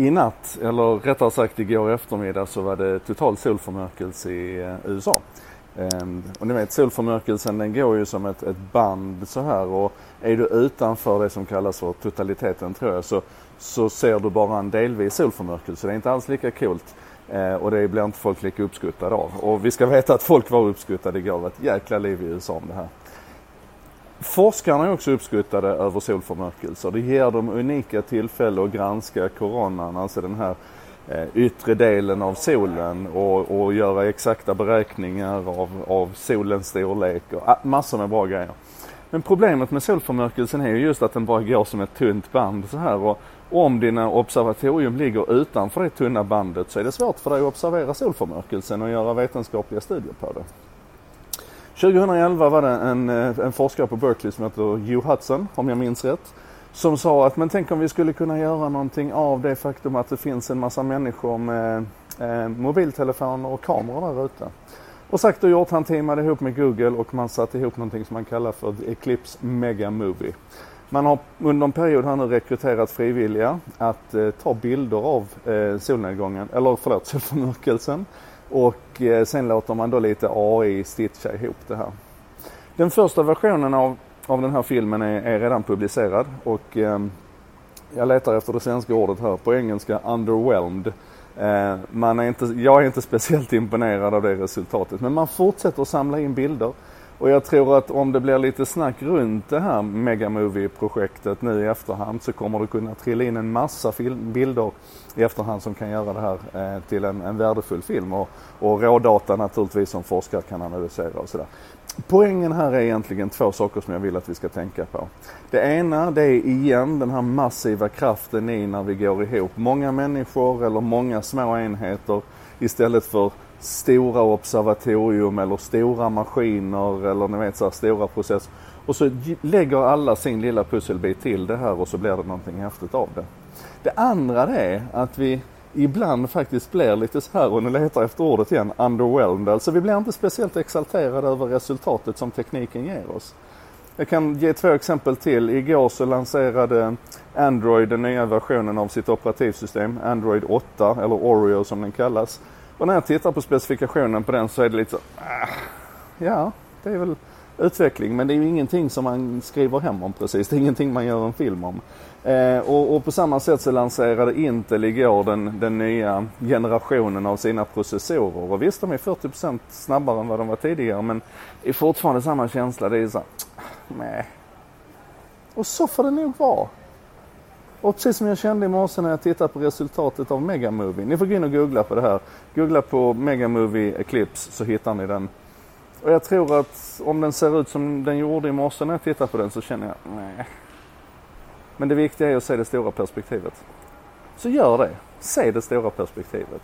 I natt, eller rättare sagt igår eftermiddag, så var det total solförmörkelse i eh, USA. Ehm, och ni vet solförmörkelsen den går ju som ett, ett band så här och är du utanför det som kallas för totaliteten tror jag så, så ser du bara en delvis solförmörkelse. Det är inte alls lika coolt eh, och det blir inte folk lika uppskuttade av. Och vi ska veta att folk var uppskuttade igår. Det var ett jäkla liv i USA om det här. Forskarna är också uppskuttade över solförmörkelser. Det ger dem unika tillfällen att granska koronan, alltså den här eh, yttre delen av solen och, och göra exakta beräkningar av, av solens storlek och ah, massor med bra grejer. Men problemet med solförmörkelsen är ju just att den bara går som ett tunt band så här och om dina observatorium ligger utanför det tunna bandet så är det svårt för dig att observera solförmörkelsen och göra vetenskapliga studier på det. 2011 var det en, eh, en forskare på Berkeley som heter Hugh Hudson, om jag minns rätt, som sa att men tänk om vi skulle kunna göra någonting av det faktum att det finns en massa människor med eh, mobiltelefoner och kameror där ute. Och sagt och gjort, han teamade ihop med Google och man satte ihop någonting som man kallar för The Eclipse Mega Movie. Man har under en period här nu rekryterat frivilliga att eh, ta bilder av eh, solnedgången, eller förlåt, solförmörkelsen och eh, sen låter man då lite AI stitcha ihop det här. Den första versionen av, av den här filmen är, är redan publicerad och eh, jag letar efter det svenska ordet här. På engelska underwhelmed. Eh, man är inte, jag är inte speciellt imponerad av det resultatet men man fortsätter att samla in bilder. Och jag tror att om det blir lite snack runt det här Megamovie-projektet nu i efterhand så kommer det kunna trilla in en massa film, bilder i efterhand som kan göra det här eh, till en, en värdefull film och, och rådata naturligtvis som forskare kan analysera och sådär. Poängen här är egentligen två saker som jag vill att vi ska tänka på. Det ena det är igen den här massiva kraften i när vi går ihop många människor eller många små enheter istället för stora observatorium eller stora maskiner eller ni vet så här, stora processer. Och så lägger alla sin lilla pusselbit till det här och så blir det någonting häftigt av det. Det andra det är att vi ibland faktiskt blir lite så här, och nu letar efter ordet igen, underwhelmed. Alltså vi blir inte speciellt exalterade över resultatet som tekniken ger oss. Jag kan ge två exempel till. Igår så lanserade Android den nya versionen av sitt operativsystem, Android 8 eller Oreo som den kallas. Och när jag tittar på specifikationen på den så är det lite så, äh, ja, det är väl utveckling men det är ju ingenting som man skriver hem om precis. Det är ingenting man gör en film om. Eh, och, och, på samma sätt så lanserade Intel igår den, den nya generationen av sina processorer. Och visst, de är 40% snabbare än vad de var tidigare men det är fortfarande samma känsla. Det är så ah, nej. Och så får det nog vara. Och precis som jag kände i morse när jag tittade på resultatet av Megamovie. Ni får gå in och googla på det här. Googla på Megamovie Eclipse så hittar ni den. Och jag tror att om den ser ut som den gjorde i morse när jag tittade på den så känner jag, nej. Men det viktiga är att se det stora perspektivet. Så gör det. Se det stora perspektivet.